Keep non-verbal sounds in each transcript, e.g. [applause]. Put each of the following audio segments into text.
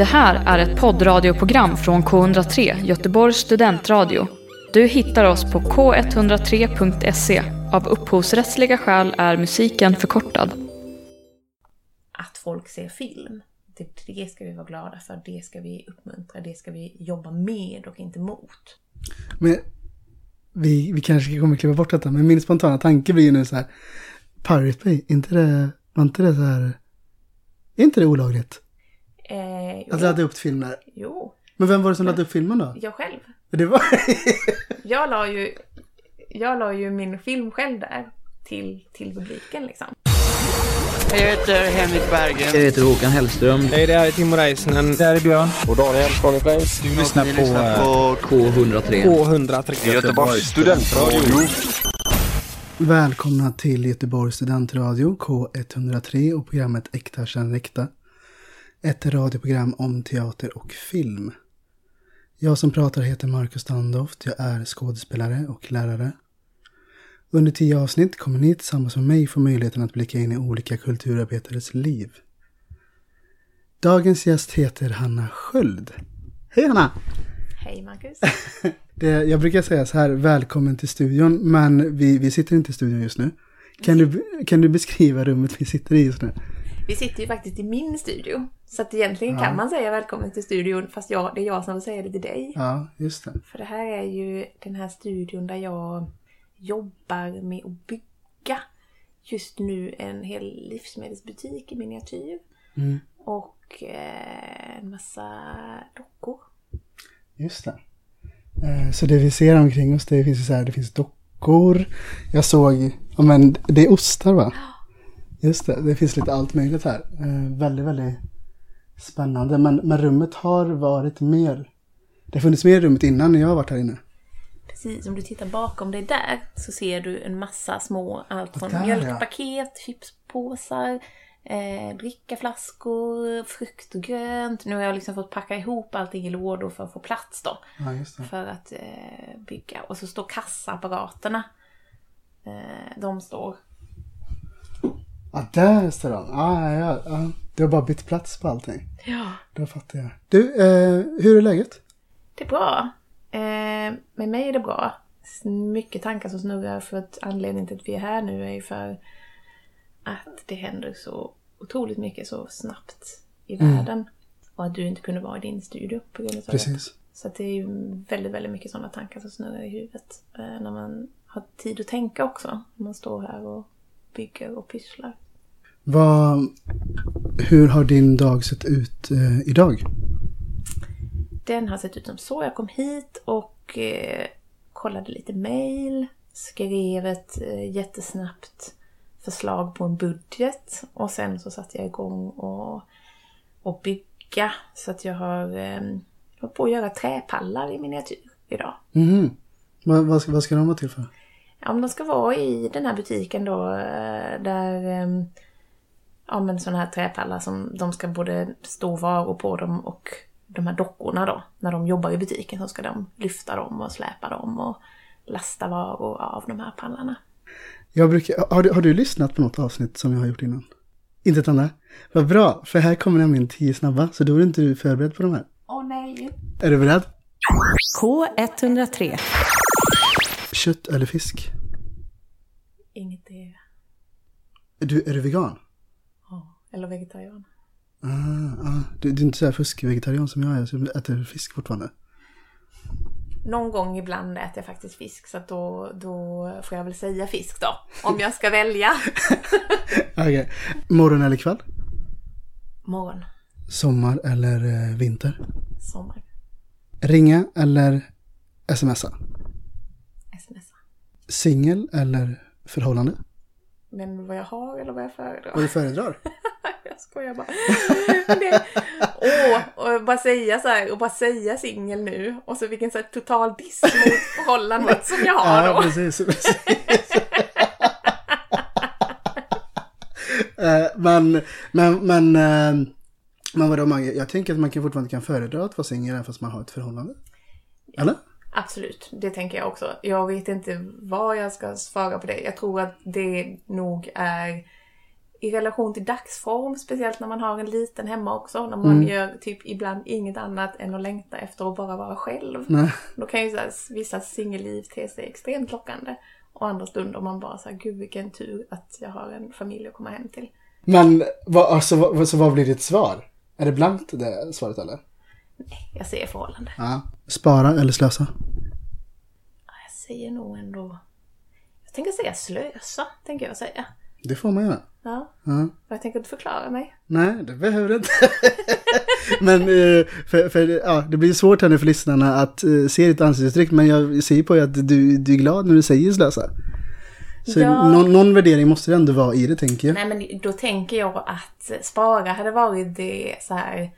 Det här är ett poddradioprogram från K103, Göteborgs studentradio. Du hittar oss på k103.se. Av upphovsrättsliga skäl är musiken förkortad. Att folk ser film. Det, det ska vi vara glada för, det ska vi uppmuntra, det ska vi jobba med och inte mot. Men vi, vi kanske kommer klippa bort detta, men min spontana tanke blir ju nu så här. Pirate Bay, inte det, var inte det så här, är inte det olagligt? Eh, Att ladda upp filmer? jo, Men vem var det som laddade upp filmen då? jag själv. Det var... [laughs] Jag la ju, jag la ju min film själv där till, till publiken liksom. Jag heter Henrik Bergen. Jag heter Håkan Hellström. Hej, det här är Timo Räisänen. Det här är Björn. Och Daniel från Inflames. Du lyssnar på, lyssnar på på K103. K103. Göteborgs studentradio. Välkomna till Göteborgs studentradio K103 och programmet Äkta känner äkta. Ett radioprogram om teater och film. Jag som pratar heter Marcus Standoft. Jag är skådespelare och lärare. Under tio avsnitt kommer ni tillsammans med mig få möjligheten att blicka in i olika kulturarbetares liv. Dagens gäst heter Hanna Sköld. Hej Hanna! Hej Marcus. [laughs] Det, jag brukar säga så här, välkommen till studion, men vi, vi sitter inte i studion just nu. Kan du, kan du beskriva rummet vi sitter i just nu? Vi sitter ju faktiskt i min studio. Så att egentligen Ja. kan man säga välkommen till studion fast jag, det är jag som vill säga det till dig. Ja, just det. För det här är ju den här studion där jag jobbar med att bygga just nu en hel livsmedelsbutik i miniatyr. Mm. Och eh, en massa dockor. Just det. Eh, Så det vi ser omkring oss, det finns så här, det finns dockor. Jag såg, ja men det är ostar va? [gasps] Just det, det finns lite allt möjligt här. Eh, Väldigt, väldigt spännande. Men, men rummet har varit mer, det har funnits mer i rummet innan när jag har varit här inne. Precis, om du tittar bakom dig där så ser du en massa små, allt från där, ja. mjölkpaket, chipspåsar, eh, drickaflaskor, frukt och grönt. Nu har jag liksom fått packa ihop allting i lådor för att få plats då. Ja, just det. För att eh, bygga. Och så står kassaapparaterna. Eh, de står. Ja, där står de. Ja, ja, ja. Du har bara bytt plats på allting. Ja. Då fattar jag. Du, eh, hur är läget? Det är bra. Eh, med mig är det bra. Mycket tankar som snurrar för att anledningen till att vi är här nu är ju för att det händer så otroligt mycket så snabbt i världen. Och att du inte kunde vara i din studio på grund av det. Precis. Så att det är ju väldigt, väldigt mycket sådana tankar som snurrar i huvudet. Eh, när man har tid att tänka också. När man står här och bygger och pysslar. Vad, hur har din dag sett ut eh, idag? Den har sett ut som så. Jag kom hit och eh, kollade lite mail. Skrev ett eh, jättesnabbt förslag på en budget. Och sen så satte jag igång och, och bygga. Så att jag har eh, hållit på att göra träpallar i miniatyr idag. Mhm. Vad, vad, ska, vad ska de vara till för? Ja, men de ska vara i den här butiken då eh, där eh, ja, men sådana här träpallar som de ska både stå varor på dem och de här dockorna då. När de jobbar i butiken så ska de lyfta dem och släpa dem och lasta varor av de här pallarna. Jag brukar, har, du, har du lyssnat på något avsnitt som jag har gjort innan? Inte ett enda? Vad bra, för här kommer nämligen tio snabba, så då är inte du förberedd på de här. Åh nej! Är du beredd? K103. Kött eller fisk? Inget. Är du, är du vegan? Ja, eller vegetarian. Ah, ah. Du, du är inte så här fuskvegetarian som jag är, så äter fisk fortfarande? Någon gång ibland äter jag faktiskt fisk så då, då får jag väl säga fisk då. Om jag ska välja. [laughs] Okej. Morgon eller kväll? Morgon. Sommar eller eh, vinter? Sommar. Ringa eller? Smsa. Singel eller förhållande? Men vad jag har eller vad jag föredrar. Vad du föredrar? [laughs] Jag skojar bara. [laughs] Åh, och bara säga så här, och bara säga singel nu. Och så vilken så här total diss mot förhållandet som jag har Ja, då. precis. precis. [laughs] Eh, men, men, men, eh, men vadå, man, jag tänker att man kan fortfarande kan föredra att vara singel även fast man har ett förhållande. Eller? Absolut, det tänker jag också. Jag vet inte vad jag ska svara på det. Jag tror att det nog är i relation till dagsform, speciellt när man har en liten hemma också, när man gör typ ibland inget annat än att längta efter att bara vara själv. Nej. Då kan ju så här, vissa singelliv te sig extremt lockande. Och andra stunder man bara såhär, gud vilken tur att jag har en familj att komma hem till. Men vad, alltså, vad, så vad blir ditt svar? Är det blankt det svaret eller? Jag säger förhållande. Ja. Spara eller slösa? Ja, Jag säger nog ändå... Jag tänker säga slösa, tänker jag säga. Det får man göra. Ja. Ja. Jag tänker inte förklara mig. Nej, det behöver du inte. [laughs] men eh, för, för, ja, det blir svårt här nu för lyssnarna att eh, se ditt ansiktsuttryck. Men jag ser på att du, du är glad när du säger slösa. Så Ja. någon, någon värdering måste det ändå vara i det tänker jag. Nej men då tänker jag att spara hade varit det så här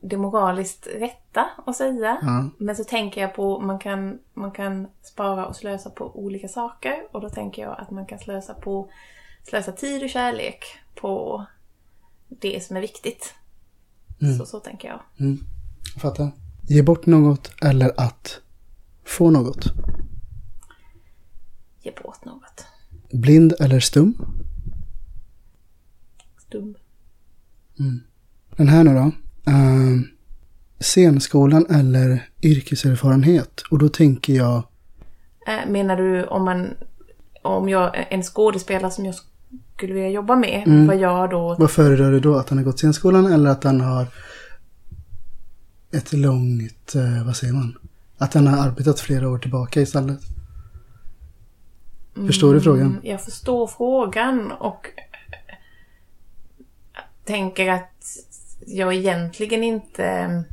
det moraliskt rätta att säga. Ja. Men så tänker jag på man kan, man kan spara och slösa på olika saker. Och då tänker jag att man kan slösa på slösa tid och kärlek på det som är viktigt. Så, så tänker jag. Jag fattar. Ge bort något eller att få något. Ge bort något. Blind eller stum. Stum. Den här nu då. Uh, scenskolan eller yrkeserfarenhet. Och då tänker jag, Eh, Menar du om man om jag, en skådespelare som jag skulle vilja jobba med, vad jag då vad föredrar du då? Att han har gått scenskolan eller att han har ett långt, eh, vad säger man? Att han har arbetat flera år tillbaka istället. Förstår du frågan? Mm, Jag förstår frågan och tänker att jag egentligen inte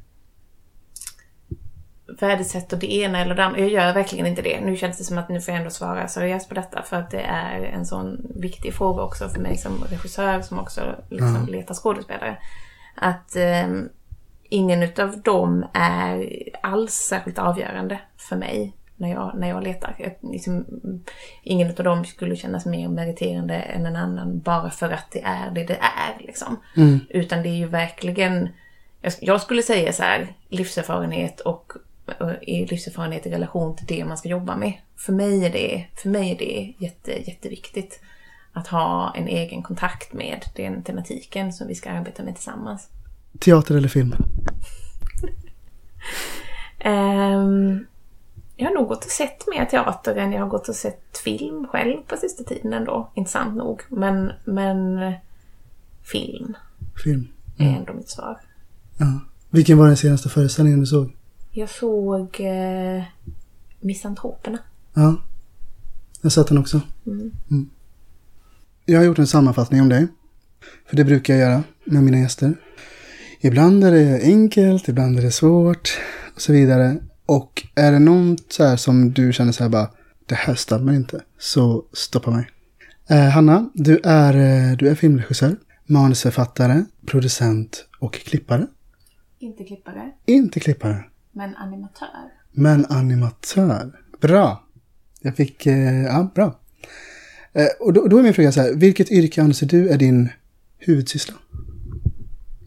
värdesätter det ena eller det andra. Jag gör verkligen inte det. Nu känns det som att nu får jag ändå svara seriöst på detta för att det är en sån viktig fråga också för mig som regissör som också liksom letar skådespelare. Att eh, ingen utav dem är alls särskilt avgörande för mig när jag, när jag letar. Ett, liksom, ingen utav dem skulle kännas mer meriterande än en annan bara för att det är det det är. Liksom. Utan det är ju verkligen, jag, jag skulle säga så här, livserfarenhet och och livserfarenhet i relation till det man ska jobba med. För mig är det, för mig är det jätte, jätteviktigt att ha en egen kontakt med den tematiken som vi ska arbeta med tillsammans. Teater eller film? Ehm, jag har nog gått och sett mer teater än jag har gått och sett film själv på sista tiden ändå. Intressant nog. Men, men film Film. är ändå mitt svar. Ja. Vilken var den senaste föreställningen du såg? Jag såg eh, Misantroperna. Ja. Jag satt den också. Mm. Jag har gjort en sammanfattning om dig. För det brukar jag göra med mina gäster. Ibland är det enkelt, ibland är det svårt och så vidare. Och är det något så som du känner så här bara, det här stämmer inte, så stoppa mig. Eh, Hanna, du är, eh, du är filmregissör, manusförfattare, producent och klippare. Inte klippare, Inte klippare, men animatör. men animatör. Bra. Jag fick, eh, ja, bra. Eh, och då, då är min fråga så här, vilket yrke anser du är din huvudsyssla?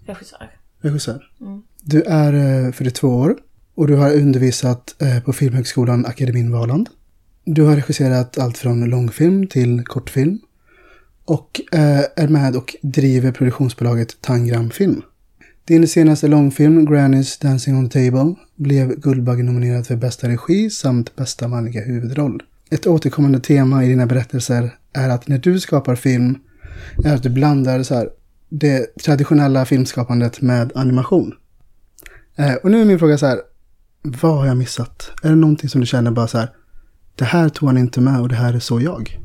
Regissör. Regissör. Du är eh, 42 år och du har undervisat eh, på Filmhögskolan Akademin Valand. Du har regisserat allt från långfilm till kortfilm och eh, är med och driver produktionsbolaget Tangram Film. Din senaste långfilm, Granny's Dancing on the Table, blev Guldbaggenominerad för bästa regi samt bästa manliga huvudroll. Ett återkommande tema i dina berättelser är att när du skapar film är att du blandar så här, det traditionella filmskapandet med animation. Eh, och nu är min fråga så här, vad har jag missat? Är det någonting som du känner bara så här, det här tog han inte med och det här är så jag?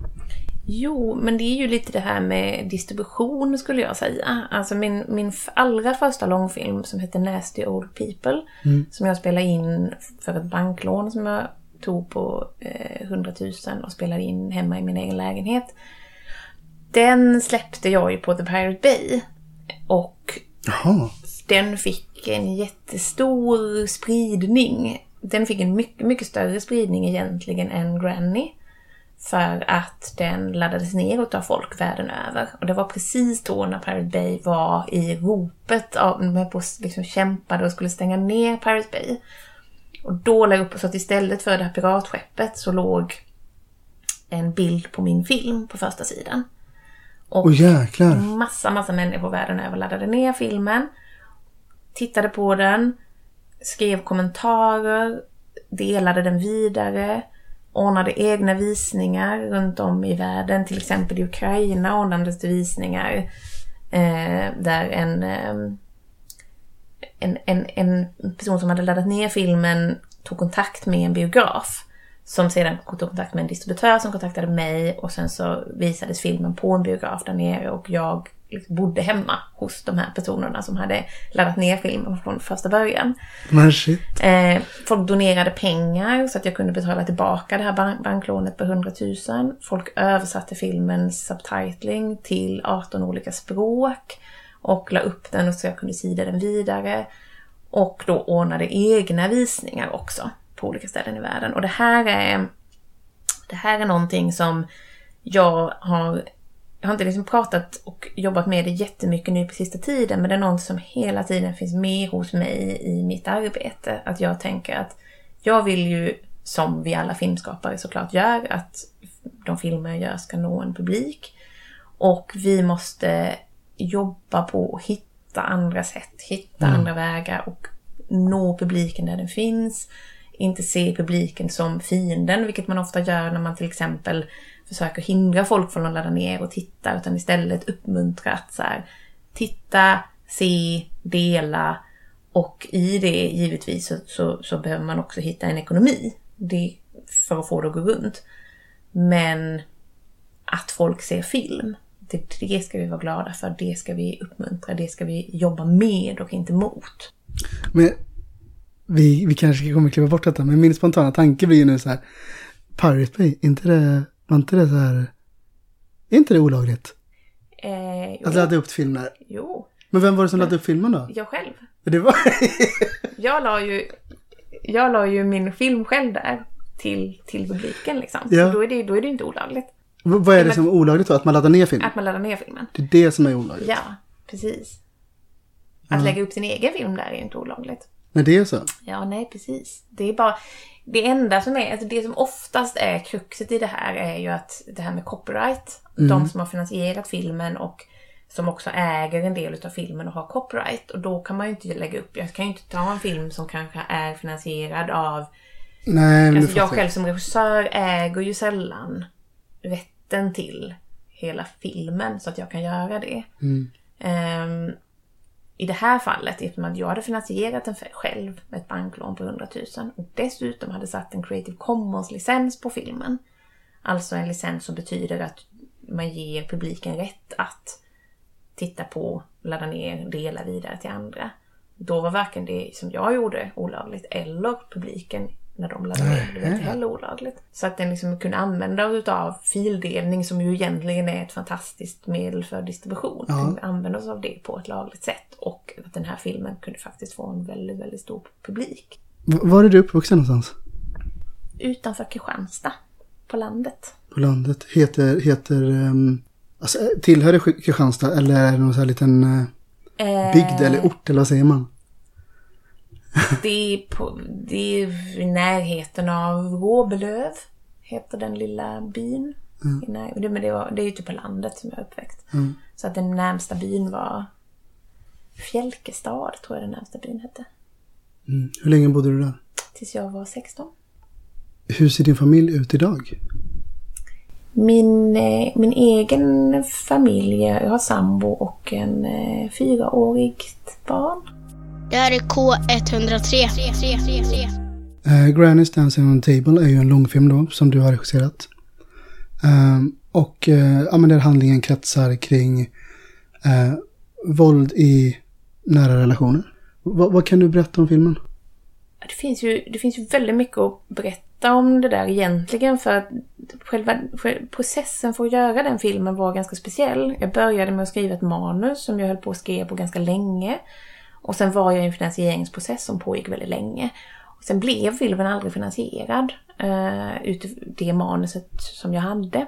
Jo, men det är ju lite det här med distribution skulle jag säga. Alltså min, min allra första långfilm som heter Nasty Old People. Som jag spelade in för ett banklån som jag tog på eh, 100 000 och spelade in hemma i min egen lägenhet. Den släppte jag ju på The Pirate Bay. Och Jaha, den fick en jättestor spridning. Den fick en mycket, mycket större spridning egentligen än Granny. För att den laddades ner av folk världen över. Och det var precis då när Pirate Bay var i ropet av, med på liksom kämpade och skulle stänga ner Pirate Bay. Och då la jag upp så att istället för det här piratskeppet så låg en bild på min film på första sidan. Och Åh jäklar. massa, massa människor världen över laddade ner filmen. Tittade på den. Skrev kommentarer. Delade den vidare. Ordnade egna visningar runt om i världen. Till exempel i Ukraina ordnades det visningar. Eh, där en, eh, en, en, en person som hade laddat ner filmen tog kontakt med en biograf. Som sedan tog kontakt med en distributör som kontaktade mig och sen så visades filmen på en biograf där nere och jag bodde hemma hos de här personerna som hade laddat ner filmen från första början. Men shit. Eh, folk donerade pengar så att jag kunde betala tillbaka det här bank- banklånet på 100 000. Folk översatte filmens subtitling till 18 olika språk och la upp den så jag kunde sida den vidare. Och då ordnade egna visningar också på olika ställen i världen. Och det här är, det här är någonting som jag har jag har inte liksom pratat och jobbat med det jättemycket nu på sista tiden, men det är något som hela tiden finns med hos mig i mitt arbete. Att jag tänker att jag vill ju, som vi alla filmskapare såklart gör, att de filmer jag gör ska nå en publik. Och vi måste jobba på att hitta andra sätt, hitta andra vägar och nå publiken där den finns. Inte se publiken som fienden, vilket man ofta gör när man till exempel försöker hindra folk från att ladda ner och titta, utan istället uppmuntra att så här, titta, se, dela och i det givetvis så, så, så behöver man också hitta en ekonomi det, för att få det att gå runt. Men att folk ser film, det, det ska vi vara glada för, det ska vi uppmuntra, det ska vi jobba med och inte mot. Men vi, vi kanske kommer klippa bort detta, men min spontana tanke blir ju nu så här. Pirate Bay, inte det, var inte det så här, är inte det olagligt? Eh, Att ladda upp filmer? jo, Men vem var det som laddade upp filmen då? jag själv. Det var... Jag la ju, jag la ju min film själv där till, till publiken liksom. Ja. Så då är, det, då är det inte olagligt. V- Vad är det men- som är olagligt då? Att man laddar ner film? Att man laddar ner filmen. Det är det som är olagligt? Ja, precis. Att lägga upp sin egen film där är ju inte olagligt. Nej, det är så? Ja, nej precis. Det är bara... Det enda som är, alltså det som oftast är kruxet i det här är ju att det här med copyright. De som har finansierat filmen och som också äger en del av filmen och har copyright. Och då kan man ju inte lägga upp, jag kan ju inte ta en film som kanske är finansierad av Nej, men Alltså jag själv som regissör äger ju sällan rätten till hela filmen så att jag kan göra det. Ehm, i det här fallet, eftersom att jag hade finansierat den själv med ett banklån på 100 000 och dessutom hade satt en Creative Commons-licens på filmen. Alltså en licens som betyder att man ger publiken rätt att titta på, ladda ner, dela vidare till andra. Då var varken det som jag gjorde olagligt eller publiken när de laddade ner det inte heller olagligt. Så att den liksom kunde använda utav fildelning som ju egentligen är ett fantastiskt medel för distribution. Kunde använda oss av det på ett lagligt sätt och att den här filmen kunde faktiskt få en väldigt, väldigt stor publik. Var är du uppvuxen någonstans? Utanför Kristianstad, på landet. På landet? Heter, heter, um, alltså, tillhör det Kristianstad eller är det någon sån här liten uh, bygd eller ort eller vad säger man? Det är, på, det är i närheten av Råbelöv, heter den lilla byn. När, det, men det, var, det är ute på landet som jag är uppväxt. Så att den närmsta byn var Fjälkestad, tror jag den närmsta byn hette. Mm. Hur länge bodde du där? Tills jag var 16. Hur ser din familj ut idag? Min, eh, min egen familj, jag har sambo och en eh, fyraårigt barn. Det här är K103. Uh, Granny's Dancing on the Table är ju en långfilm då som du har regisserat. Ehm, och uh, ja, men där handlingen kretsar kring eh, våld i nära relationer. Va- vad kan du berätta om filmen? Det finns, ju, det finns ju väldigt mycket att berätta om det där egentligen för att själva själva processen för att göra den filmen var ganska speciell. Jag började med att skriva ett manus som jag höll på att skriva på ganska länge. Och sen var jag i en finansieringsprocess som pågick väldigt länge. Och sen blev filmen aldrig finansierad uh, utifrån det manuset som jag hade.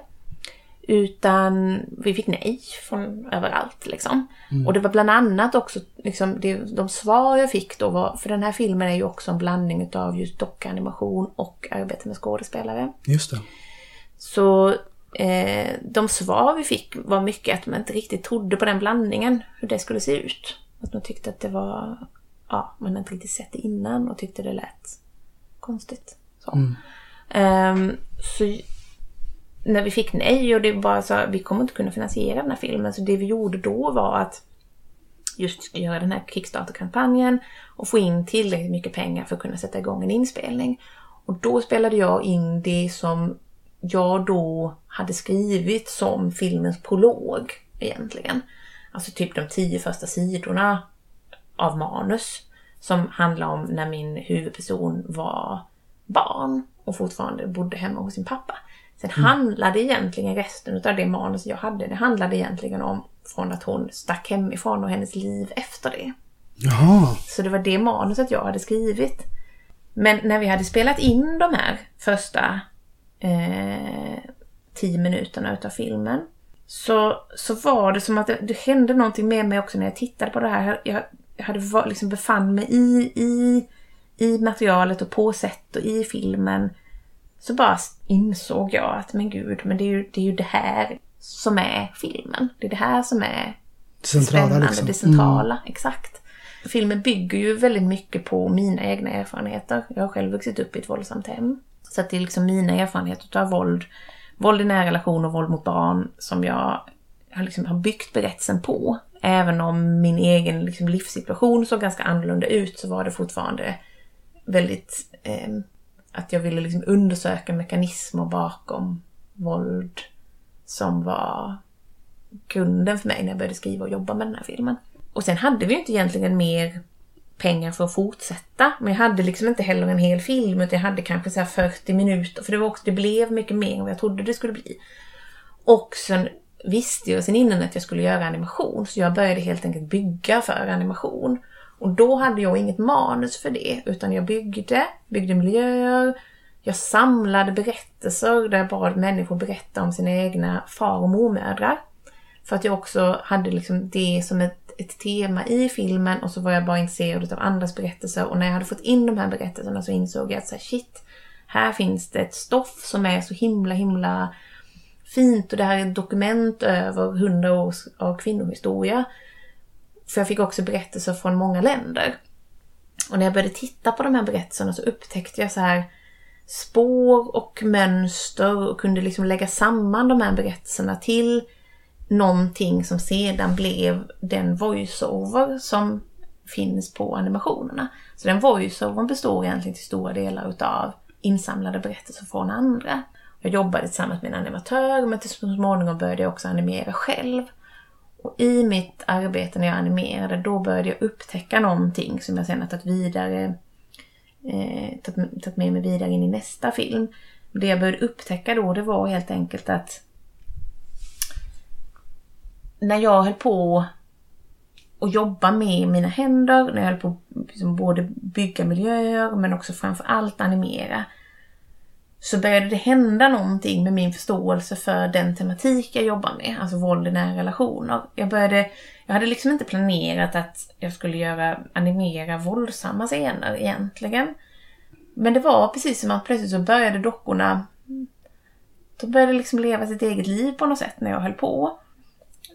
Utan vi fick nej från överallt liksom. Och det var bland annat också, liksom, det, de svar jag fick då var, för den här filmen är ju också en blandning utav just dockanimation och arbete med skådespelare. Just det. Så eh, de svar vi fick var mycket att man inte riktigt trodde på den blandningen, hur det skulle se ut. Att man tyckte att det var, ja, man hade inte riktigt sett det innan och tyckte det lät konstigt. Så. Ehm, så när vi fick nej och det var så vi kommer inte kunna finansiera den här filmen. Så det vi gjorde då var att just göra den här Kickstarter-kampanjen och få in tillräckligt mycket pengar för att kunna sätta igång en inspelning. Och då spelade jag in det som jag då hade skrivit som filmens prolog egentligen. Alltså typ de tio första sidorna av manus som handlar om när min huvudperson var barn och fortfarande bodde hemma hos sin pappa. Sen handlade egentligen resten av det manus jag hade, det handlade egentligen om från att hon stack hemifrån och hennes liv efter det. Jaha. Så det var det manuset jag hade skrivit. Men när vi hade spelat in de här första eh, tio minuterna utav filmen så, så var det som att det, det hände någonting med mig också när jag tittade på det här. Jag, jag hade liksom befann mig i, i, i materialet och på set och i filmen. Så bara insåg jag att men gud, men det är ju det, är ju det här som är filmen. Det är det här som är Det centrala spännande, liksom. det centrala. Exakt. Filmen bygger ju väldigt mycket på mina egna erfarenheter. Jag har själv vuxit upp i ett våldsamt hem. Så att det är liksom mina erfarenheter av våld, våld i nära relation och våld mot barn som jag har, liksom, har byggt berättelsen på. Även om min egen liksom, livssituation såg ganska annorlunda ut så var det fortfarande väldigt eh, att jag ville liksom undersöka mekanismer bakom våld som var grunden för mig när jag började skriva och jobba med den här filmen. Och sen hade vi ju inte egentligen mer pengar för att fortsätta. Men jag hade liksom inte heller en hel film utan jag hade kanske så här 40 minuter. För det, var också, det blev mycket mer än vad jag trodde det skulle bli. Och sen visste jag sen innan att jag skulle göra animation. Så jag började helt enkelt bygga för animation. Och då hade jag inget manus för det. Utan jag byggde, byggde miljöer. Jag samlade berättelser där jag bad människor berätta om sina egna far och mormödrar. För att jag också hade liksom det som ett, ett tema i filmen och så var jag bara intresserad av andras berättelser. Och när jag hade fått in de här berättelserna så insåg jag att så här, shit, här finns det ett stoff som är så himla himla fint och det här är ett dokument över hundra år av kvinnohistoria. För jag fick också berättelser från många länder. Och när jag började titta på de här berättelserna så upptäckte jag så här spår och mönster och kunde liksom lägga samman de här berättelserna till någonting som sedan blev den voiceover som finns på animationerna. Så den voiceovern består egentligen till stora delar utav insamlade berättelser från andra. Jag jobbade tillsammans med en animatör men till så småningom började jag också animera själv. Och i mitt arbete när jag animerade då började jag upptäcka någonting som jag sen har tagit vidare eh, tagit med mig vidare in i nästa film. Det jag började upptäcka då det var helt enkelt att när jag höll på att jobba med mina händer, när jag höll på att liksom både bygga miljöer men också framför allt animera, så började det hända någonting med min förståelse för den tematik jag jobbar med, alltså våld i nära relationer. Jag började, jag hade liksom inte planerat att jag skulle göra, animera våldsamma scener egentligen. Men det var precis som att plötsligt så började dockorna, de började liksom leva sitt eget liv på något sätt när jag höll på.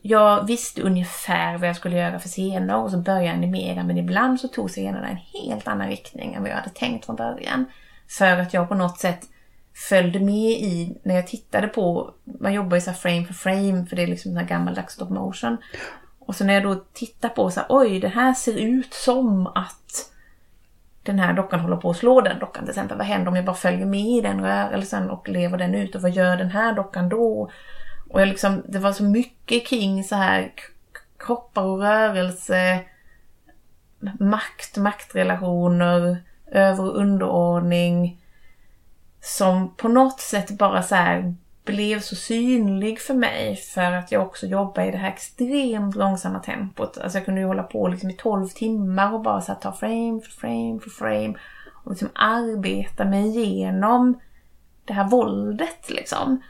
Jag visste ungefär vad jag skulle göra för scener och så började jag animera men ibland så tog scenerna en helt annan riktning än vad jag hade tänkt från början. För att jag på något sätt följde med i, när jag tittade på, man jobbar ju så frame för frame för det är liksom sån här gammaldags stop motion. Och så när jag då tittar på så här, oj det här ser ut som att den här dockan håller på att slå den dockan till exempel. Vad händer om jag bara följer med i den rörelsen och lever den ut och vad gör den här dockan då? Och jag liksom, det var så mycket kring så här kroppar och rörelse, makt, maktrelationer, över och underordning. Som på något sätt bara så här blev så synlig för mig för att jag också jobbar i det här extremt långsamma tempot. Alltså jag kunde ju hålla på liksom i 12 timmar och bara så här ta frame för frame för frame och liksom arbeta mig igenom det här våldet liksom.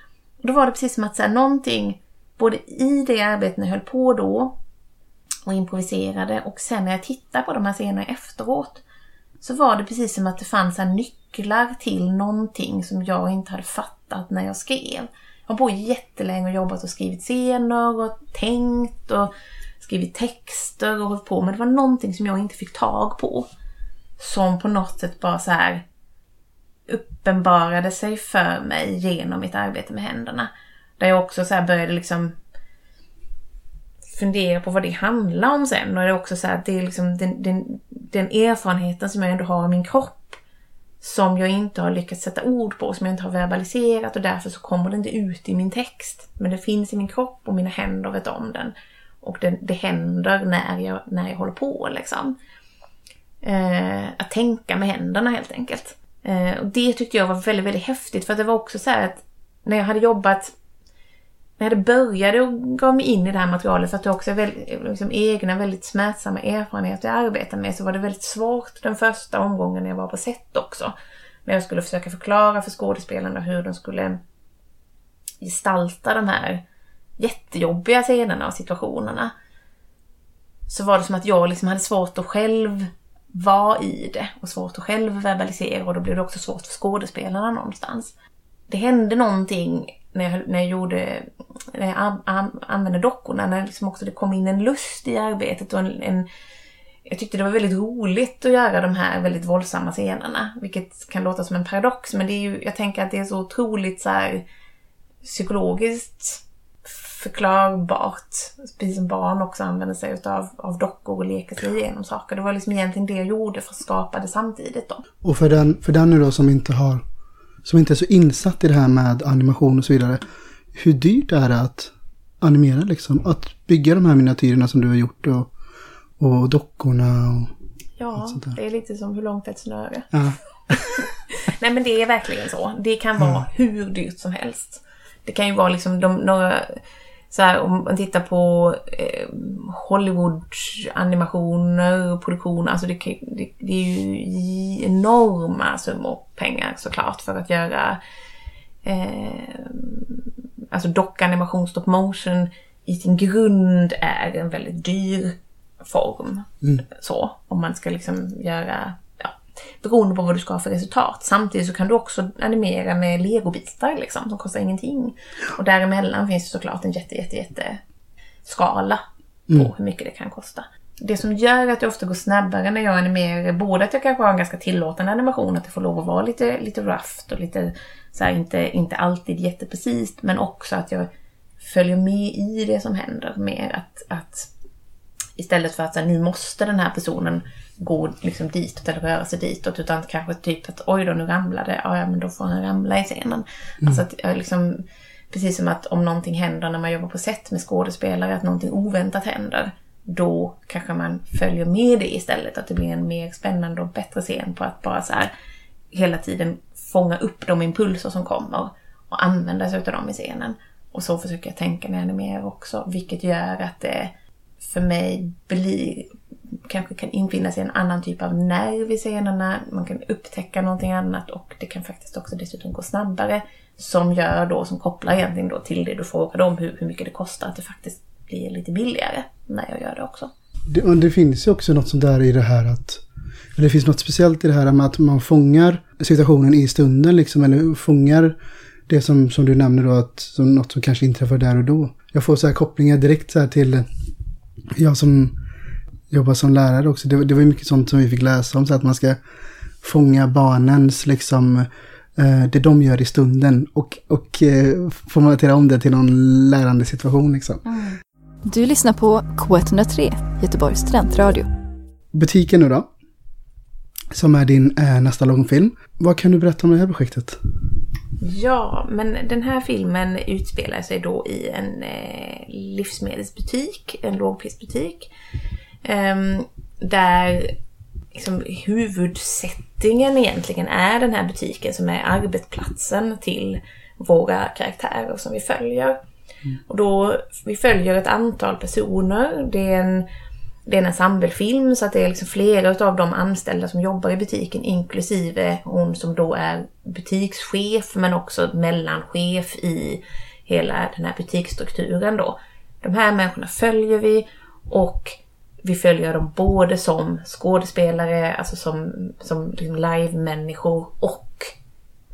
Då var det precis som att så här, någonting, både i det arbetet när jag höll på då och improviserade och sen när jag tittar på de här scenerna efteråt så var det precis som att det fanns här nycklar till någonting som jag inte hade fattat när jag skrev. Jag har på jättelänge och jobbat och skrivit scener och tänkt och skrivit texter och hållit på. Men det var någonting som jag inte fick tag på. Som på något sätt bara så här uppenbarade sig för mig genom mitt arbete med händerna. Där jag också så började liksom fundera på vad det handlar om sen. Och det är också så att det är liksom den, den, den erfarenheten som jag ändå har av min kropp som jag inte har lyckats sätta ord på, som jag inte har verbaliserat och därför så kommer det inte ut i min text. Men det finns i min kropp och mina händer vet om den. Och det, det händer när jag, när jag håller på liksom. Eh, att tänka med händerna helt enkelt. Eh, och det tyckte jag var väldigt, väldigt häftigt för det var också så här att när jag hade jobbat när jag började och gav mig in i det här materialet för att det också är väldigt, liksom, egna väldigt smärtsamma erfarenheter jag arbetar med så var det väldigt svårt den första omgången när jag var på set också. När jag skulle försöka förklara för skådespelarna hur de skulle gestalta de här jättejobbiga scenerna och situationerna. Så var det som att jag liksom hade svårt att själv vara i det och svårt att själv verbalisera och då blev det också svårt för skådespelarna någonstans. Det hände någonting när jag, när jag gjorde, när jag använde dockorna, när liksom också det kom in en lust i arbetet och en, en jag tyckte det var väldigt roligt att göra de här väldigt våldsamma scenerna. Vilket kan låta som en paradox, men det är ju, jag tänker att det är så otroligt så här, psykologiskt förklarbart. Precis som barn också använder sig utav, av dockor och leker sig igenom saker. Det var liksom egentligen det jag gjorde för att skapa det samtidigt då. Och för den, för den nu då som inte har som inte är så insatt i det här med animation och så vidare. Hur dyrt är det att animera liksom? Att bygga de här miniatyrerna som du har gjort och, och dockorna och Ja, det är lite som hur långt ett snöre? Ja. [laughs] Nej men det är verkligen så. Det kan vara mm. hur dyrt som helst. Det kan ju vara liksom de, några så här, om man tittar på eh, Hollywood-animationer och produktioner, alltså det, det, det, är ju enorma summor pengar såklart för att göra eh, alltså dockanimation, stop motion i sin grund är en väldigt dyr form. Mm. Så, om man ska liksom göra beroende på vad du ska ha för resultat. Samtidigt så kan du också animera med legobitar liksom, som kostar ingenting. Och däremellan finns det såklart en jätte, jätte, jätte skala på mm. hur mycket det kan kosta. Det som gör att det ofta går snabbare när jag animerar, både att jag kanske har en ganska tillåtande animation, att det får lov att vara lite, lite rough och lite så här, inte, inte alltid jätteprecist, men också att jag följer med i det som händer mer. Att, att istället för att så här, nu måste den här personen gå liksom ditåt eller röra sig ditåt utan kanske typ att oj då nu ramlade, ja, ja men då får han ramla i scenen. Mm. Alltså att jag liksom, precis som att om någonting händer när man jobbar på set med skådespelare, att någonting oväntat händer, då kanske man följer med det istället. Att det blir en mer spännande och bättre scen på att bara så här hela tiden fånga upp de impulser som kommer och använda sig av dem i scenen. Och så försöker jag tänka när jag animerar också, vilket gör att det för mig blir kanske kan infinna sig en annan typ av nerv i scenerna. Man kan upptäcka någonting annat och det kan faktiskt också dessutom gå snabbare. Som gör då, som kopplar egentligen då till det du frågade om, hur, hur mycket det kostar, att det faktiskt blir lite billigare när jag gör det också. Det, det finns ju också något sånt där i det här att det finns något speciellt i det här med att man fångar situationen i stunden liksom, eller fångar det som, som du nämner då, att som något som kanske inträffar där och då. Jag får så här kopplingar direkt så här till jag som jobba som lärare också. Det, det var mycket sånt som vi fick läsa om, så att man ska fånga barnens, liksom, eh, det de gör i stunden och, och eh, formatera om det till någon lärande situation. Liksom. Mm. Du lyssnar på K103, Göteborgs studentradio. Butiken nu då, som är din eh, nästa långfilm. Vad kan du berätta om det här projektet? Ja, men den här filmen utspelar sig då i en eh, livsmedelsbutik, en lågprisbutik. Um, där liksom, huvudsättningen egentligen är den här butiken som är arbetsplatsen till våra karaktärer som vi följer. Mm. Och då, vi följer ett antal personer. Det är en, det är en ensemblefilm så att det är liksom flera av de anställda som jobbar i butiken inklusive hon som då är butikschef men också mellanchef i hela den här butiksstrukturen då. De här människorna följer vi och vi följer dem både som skådespelare, alltså som, som liksom live-människor och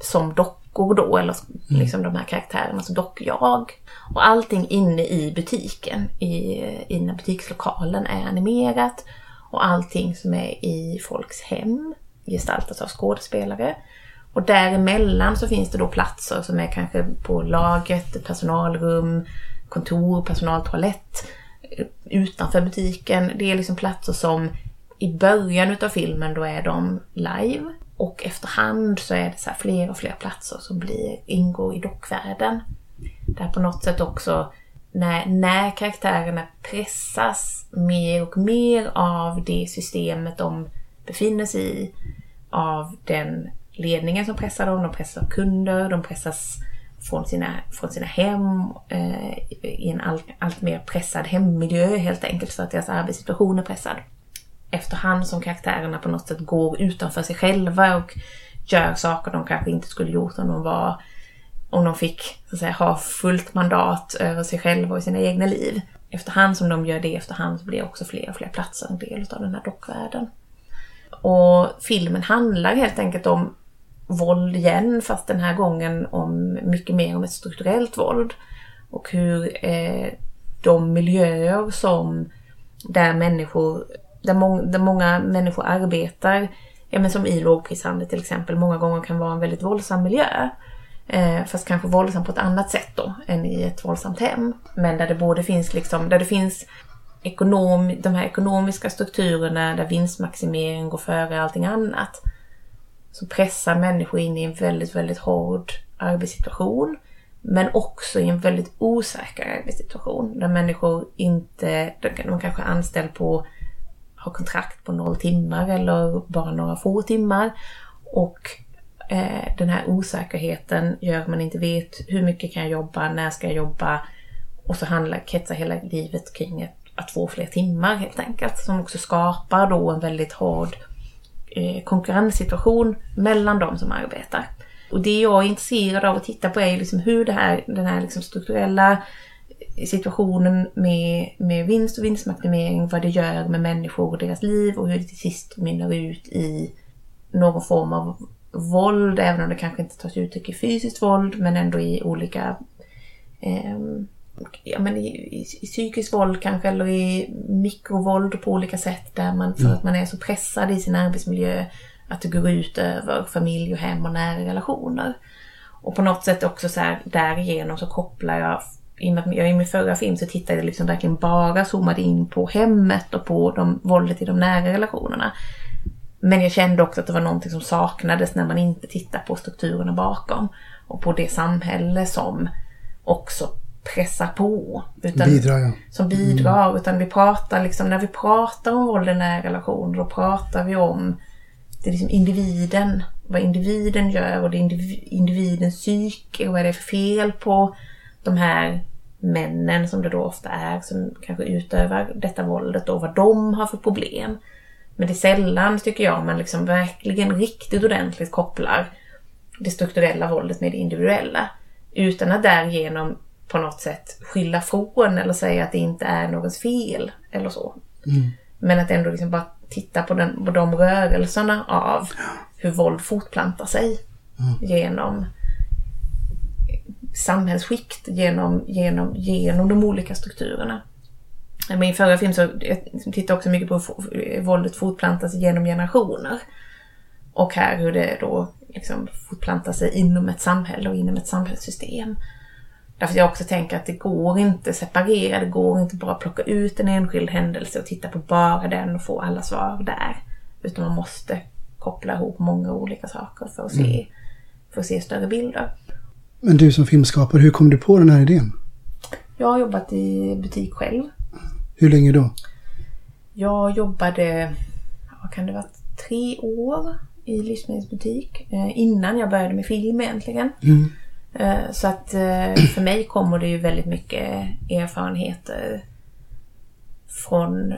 som dockor då, eller liksom de här karaktärerna som dockjag. Och allting inne i butiken, i, i den här butikslokalen är animerat. Och allting som är i folks hem gestaltas av skådespelare. Och däremellan så finns det då platser som är kanske på laget, personalrum, kontor, personaltoalett, utanför butiken. Det är liksom platser som i början utav filmen då är de live. Och efterhand så är det så fler och fler platser som blir, ingår i dockvärlden. Där på något sätt också när, när karaktärerna pressas mer och mer av det systemet de befinner sig i, av den ledningen som pressar dem, de pressas av kunder, de pressas från sina, från sina hem eh, i en allt, allt mer pressad hemmiljö helt enkelt för att deras arbetssituation är pressad. Efterhand som karaktärerna på något sätt går utanför sig själva och gör saker de kanske inte skulle gjort om de var om de fick så att säga, ha fullt mandat över sig själva och sina egna liv. Efterhand som de gör det, efterhand så blir också fler och fler platser en del av den här dockvärlden. Och filmen handlar helt enkelt om våld igen, fast den här gången om mycket mer om ett strukturellt våld. Och hur eh, de miljöer som där människor, där, må, där många människor arbetar, ja men som i lågprishandel till exempel, många gånger kan vara en väldigt våldsam miljö. Eh, fast kanske våldsam på ett annat sätt då än i ett våldsamt hem. Men där det både finns liksom, där det finns ekonom, de här ekonomiska strukturerna där vinstmaximering går före allting annat. Som pressar människor in i en väldigt, väldigt hård arbetssituation. Men också i en väldigt osäker arbetssituation. Där människor inte, de kanske är anställd på, har kontrakt på noll timmar eller bara några få timmar. Och eh, den här osäkerheten gör att man inte vet hur mycket kan jag jobba, när ska jag jobba? Och så handlar, kretsar hela livet kring att, att få fler timmar helt enkelt. Som också skapar då en väldigt hård Eh, konkurrenssituation mellan de som arbetar. Och det jag är intresserad av att titta på är liksom hur det här, den här liksom strukturella eh, situationen med, med vinst och vinstmaximering, vad det gör med människor och deras liv och hur det till sist mynnar ut i någon form av våld, även om det kanske inte tar sig uttryck i fysiskt våld, men ändå i olika eh, ja, men i, i, i psykiskt våld kanske, eller i mikrovåld på olika sätt, där man, för att man är så pressad i sin arbetsmiljö, att det går ut över familj och hem och nära relationer. Och på något sätt också så här, därigenom så kopplar jag, i och med att jag i min förra film så tittade jag liksom verkligen bara zoomade in på hemmet och på de, våldet i de nära relationerna. Men jag kände också att det var någonting som saknades när man inte tittar på strukturerna bakom. Och på det samhälle som också pressar på. Utan, Bidrar, ja. Som bidrar. Mm. Utan vi pratar liksom, när vi pratar om våld i nära relationer, då pratar vi om det är liksom individen. Vad individen gör och det är individens psyke och vad är det för fel på de här männen som det då ofta är som kanske utövar detta våldet och vad de har för problem. Men det är sällan, tycker jag, man liksom verkligen riktigt ordentligt kopplar det strukturella våldet med det individuella. Utan att därigenom på något sätt skylla från eller säga att det inte är någons fel eller så. Mm. Men att ändå liksom bara titta på, den, på de rörelserna av hur våld fortplantar sig mm. genom samhällsskikt, genom, genom, genom de olika strukturerna. I min förra film så jag tittade också mycket på våldet fortplantas genom generationer. Och här hur det då liksom fortplantar sig inom ett samhälle och inom ett samhällssystem. Därför jag också tänker att det går inte separera, det går inte bara plocka ut en enskild händelse och titta på bara den och få alla svar där. Utan man måste koppla ihop många olika saker för att se, mm. för att se större bilder. Men du som filmskapare, hur kom du på den här idén? Jag har jobbat i butik själv. Hur länge då? Jag jobbade, vad kan det vara, tre år i livsmedelsbutik. Eh, innan jag började med film egentligen. Mm. Eh, så att eh, för mig kommer det ju väldigt mycket erfarenheter från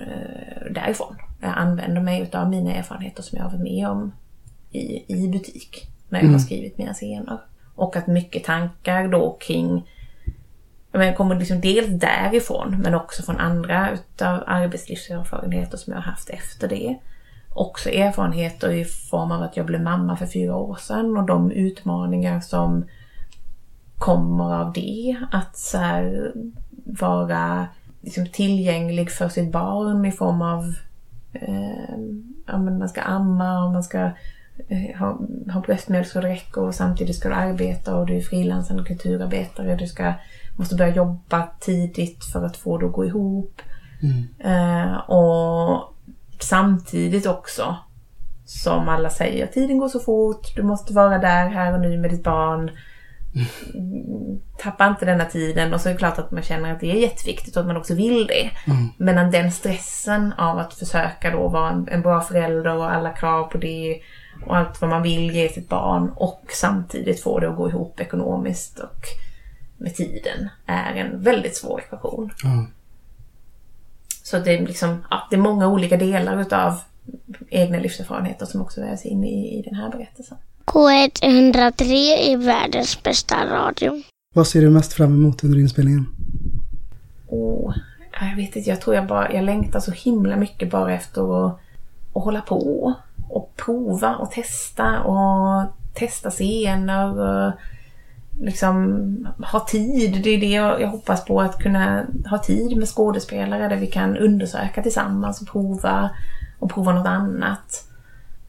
därifrån. Jag använder mig av mina erfarenheter som jag har varit med om i, i butik när jag mm. har skrivit mina scener. Och att mycket tankar då kring men kommer liksom dels därifrån men också från andra utav arbetslivserfarenheter som jag har haft efter det. också erfarenheter i form av att jag blev mamma för fyra år sedan och de utmaningar som kommer av det. Att så här, vara liksom, tillgänglig för sitt barn i form av eh, ja, man ska amma och man ska eh, ha, ha bröstmjölk så det räcker och samtidigt ska du arbeta och du är frilansande kulturarbetare. Du ska, måste börja jobba tidigt för att få det att gå ihop. Eh, och samtidigt också som alla säger, tiden går så fort, du måste vara där här och nu med ditt barn. Mm, Tappa inte denna tiden och så är det klart att man känner att det är jätteviktigt och att man också vill det. Men att den stressen av att försöka då vara en, en bra förälder och alla krav på det och allt vad man vill ge sitt barn och samtidigt få det att gå ihop ekonomiskt och med tiden är en väldigt svår ekvation. Ja. Så det är liksom, ja, det är många olika delar utav egna livserfarenheter som också vävs in i, i den här berättelsen. K103 är världens bästa radio. Vad ser du mest fram emot under inspelningen? Och ja, jag vet inte, jag tror jag bara, jag längtar så himla mycket bara efter att, att hålla på och prova och testa och testa scener och liksom ha tid. Det är det jag, jag hoppas på, att kunna ha tid med skådespelare där vi kan undersöka tillsammans och prova och prova något annat.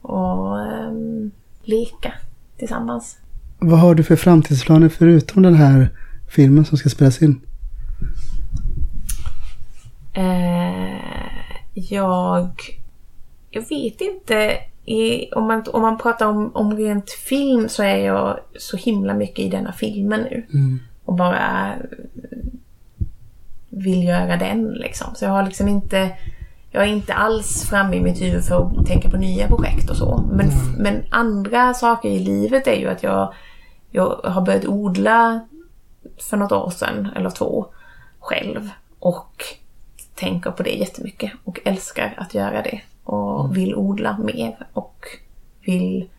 Och ehm, leka tillsammans. Vad har du för framtidsplaner förutom den här filmen som ska spelas in? Eh, jag, jag vet inte. I, om, man, om man pratar om, om rent film så är jag så himla mycket i denna filmen nu. Och bara vill göra den liksom. Så jag har liksom inte... Jag är inte alls framme i mitt huvud för att tänka på nya projekt och så. Men, men andra saker i livet är ju att jag, jag har börjat odla för något år sedan, eller två, själv. Och tänker på det jättemycket och älskar att göra det. Och vill odla mer och vill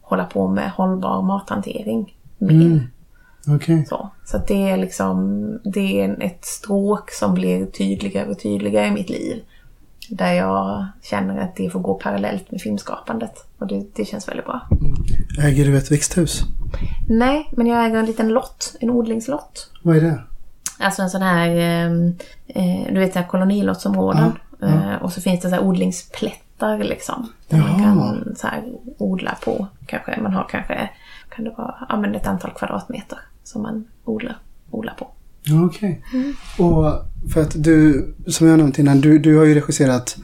hålla på med hållbar mathantering mer. Okej. Så, så att det är liksom det är ett stråk som blir tydligare och tydligare i mitt liv. Där jag känner att det får gå parallellt med filmskapandet. Och det, det känns väldigt bra. Äger du ett växthus? Nej, men jag äger en liten lott, en odlingslott. Vad är det? Alltså en sån här, eh, eh, du vet så här kolonilottsområden. Ja, ja. Eh, och så finns det så här odlingsplättar liksom. Där man Jaha. kan så här odla på. Kanske man har kanske, kan det vara, ja men ett antal kvadratmeter som man odlar, odlar på. Okej. Och för att du, som jag nämnt innan, du, du har ju regisserat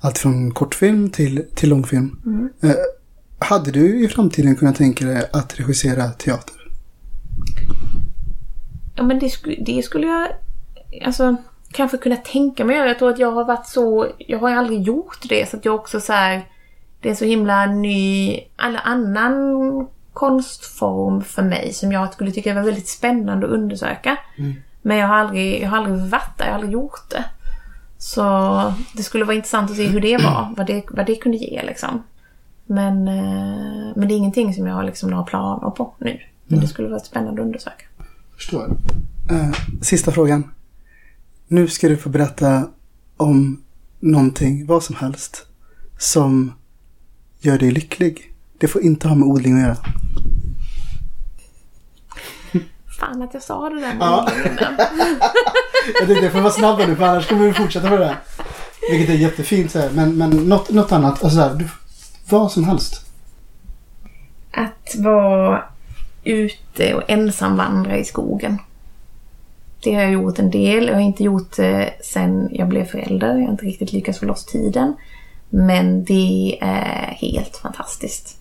allt från kortfilm till, till långfilm. Eh, hade du i framtiden kunnat tänka dig att regissera teater? Ja men det, det skulle jag alltså kanske kunna tänka mig. Jag tror att jag har varit så, jag har aldrig gjort det så att jag också så här, det är så himla ny, alla annan konstform för mig som jag skulle tycka var väldigt spännande att undersöka. Men jag har, aldrig, jag har aldrig varit där, jag har aldrig gjort det. Så det skulle vara intressant att se hur det var, vad det, vad det kunde ge liksom. Men, eh, men det är ingenting som jag liksom har liksom några planer på nu. Men det skulle vara spännande att undersöka. Förstår. Eh, sista frågan. Nu ska du få berätta om någonting, vad som helst, som gör dig lycklig. Det får inte ha med odling att göra. Fan att jag sa det där. Ja. [laughs] Jag tänkte jag får vara snabb nu för annars kommer vi fortsätta med det här. Vilket är jättefint så här. Men, men något, något annat, alltså så här, du, vad som helst. Att vara ute och ensam vandra i skogen. Det har jag gjort en del. Jag har inte gjort det sen jag blev förälder. Jag har inte riktigt lyckats få loss tiden. Men det är helt fantastiskt.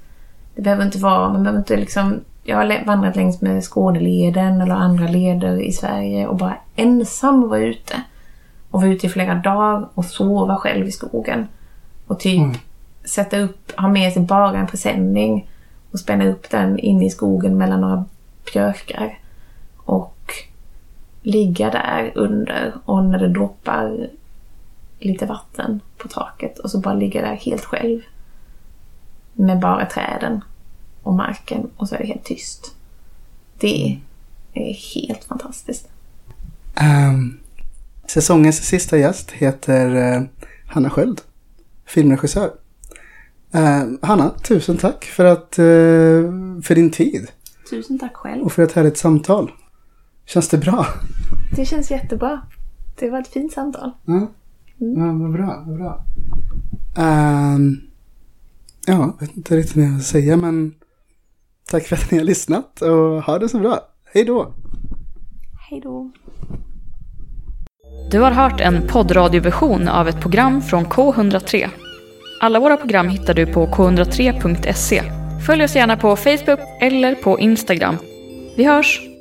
Det behöver inte vara, man behöver inte liksom... Jag har vandrat längs med Skåneleden eller andra leder i Sverige och bara ensam vara ute. Och vara ute i flera dagar och sova själv i skogen. Och typ Mm. sätta upp, ha med sig bara en presenning och spänna upp den inne i skogen mellan några björkar. Och ligga där under och när det droppar lite vatten på taket och så bara ligga där helt själv. Med bara träden och marken och så är det helt tyst. Det är helt fantastiskt. Um, säsongens sista gäst heter eh, Hanna Sköld, filmregissör. Eh, Hanna, tusen tack för, att, eh, för din tid Tusen tack själv. och för ett härligt samtal. Känns det bra? Det känns jättebra. Det var ett fint samtal. Ja, ja vad bra. Vad bra. Ehm, ja, jag vet inte riktigt vad jag ska säga men tack för att ni har lyssnat och ha det så bra. Hej då! Hej då. Du har hört en poddradioversion av ett program från K103. Alla våra program hittar du på k103.se. Följ oss gärna på Facebook eller på Instagram. Vi hörs!